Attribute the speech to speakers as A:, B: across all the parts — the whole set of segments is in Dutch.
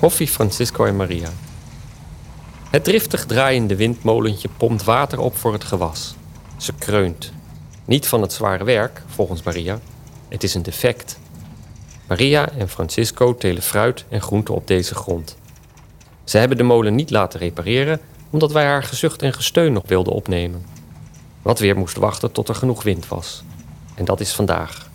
A: Koffie Francisco en Maria. Het driftig draaiende windmolentje pompt water op voor het gewas. Ze kreunt. Niet van het zware werk, volgens Maria. Het is een defect. Maria en Francisco telen fruit en groenten op deze grond. Ze hebben de molen niet laten repareren omdat wij haar gezucht en gesteun nog wilden opnemen. Wat weer moest wachten tot er genoeg wind was. En dat is vandaag.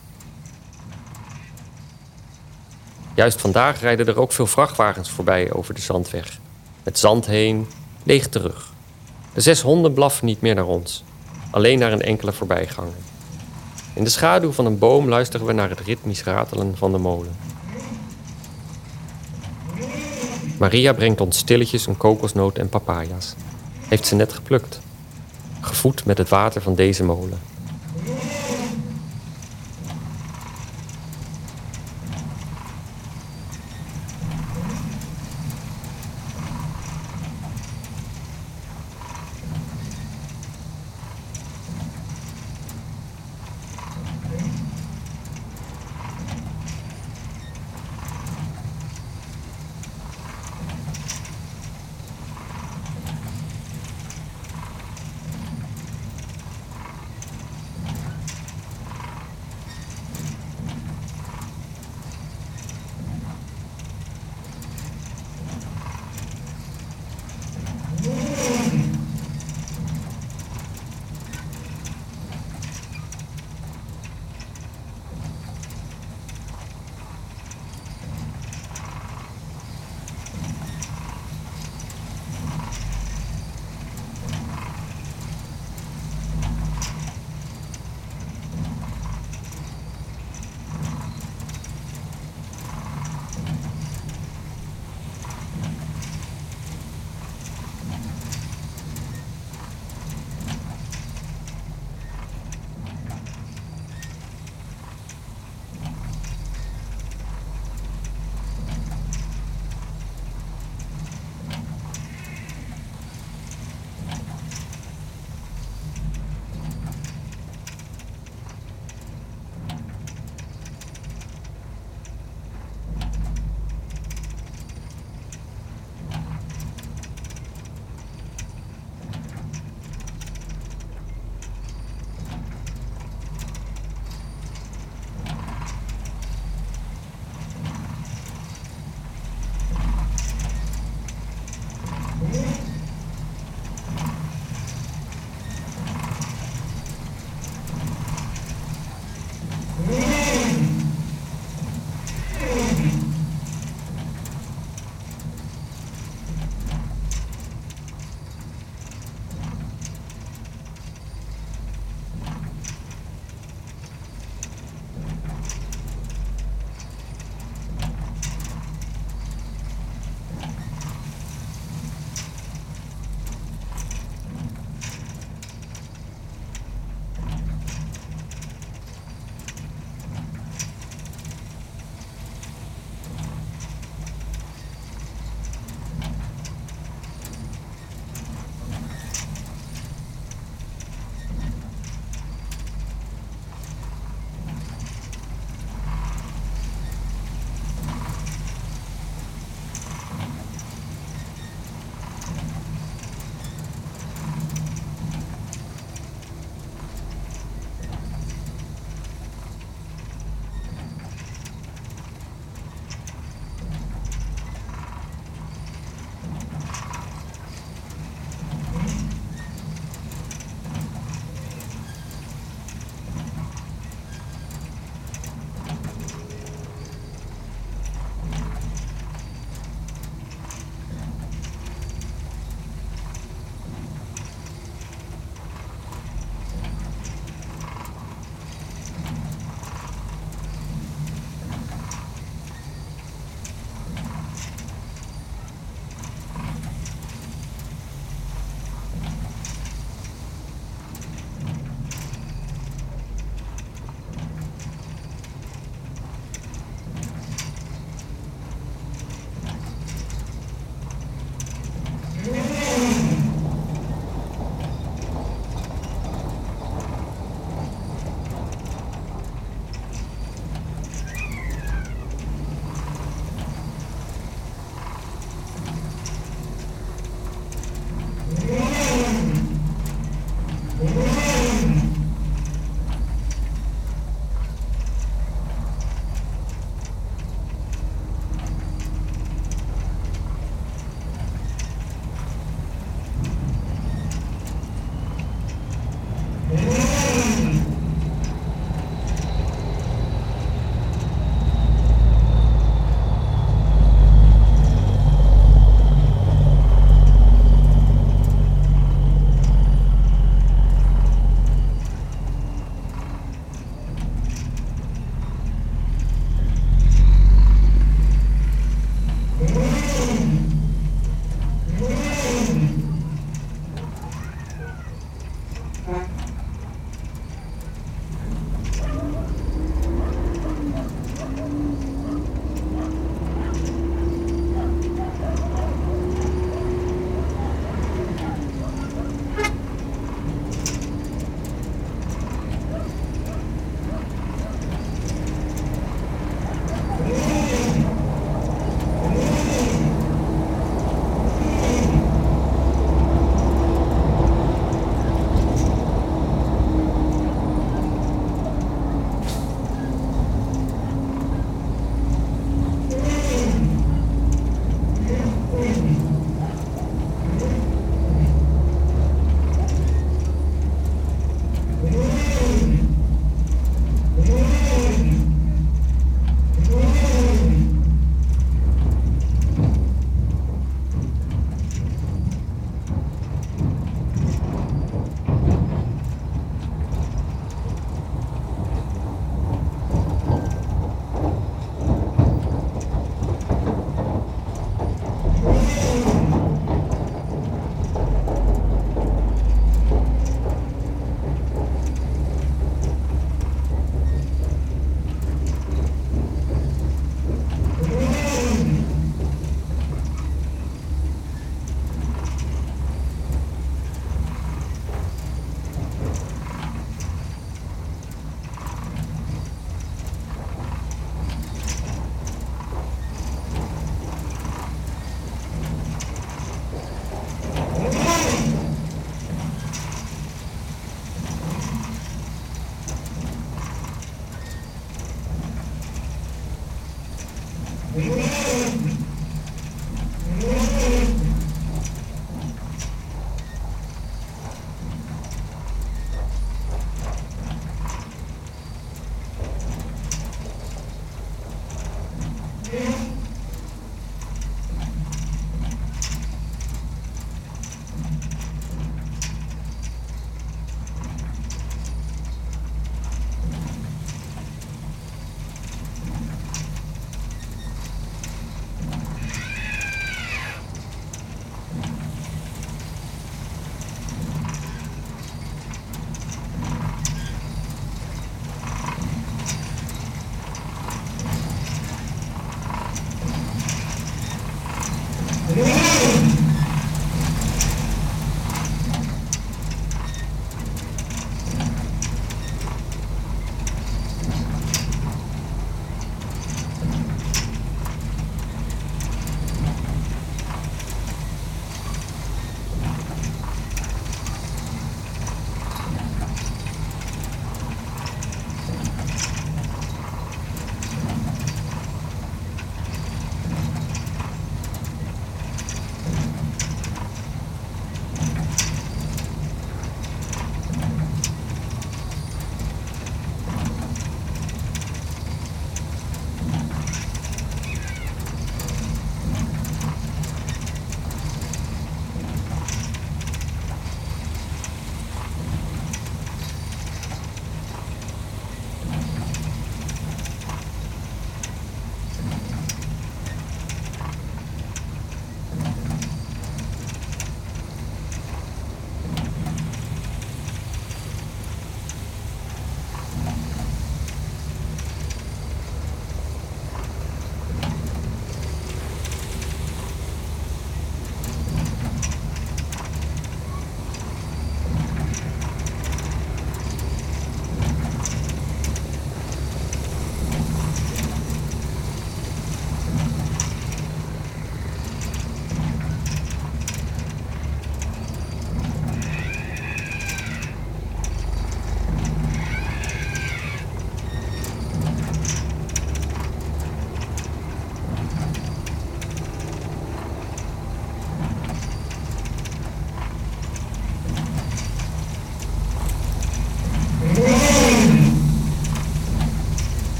A: Juist vandaag rijden er ook veel vrachtwagens voorbij over de zandweg. Met zand heen, leeg terug. De zes honden blaffen niet meer naar ons, alleen naar een enkele voorbijganger. In de schaduw van een boom luisteren we naar het ritmisch ratelen van de molen. Maria brengt ons stilletjes een kokosnoot en papaya's. Heeft ze net geplukt. Gevoed met het water van deze molen.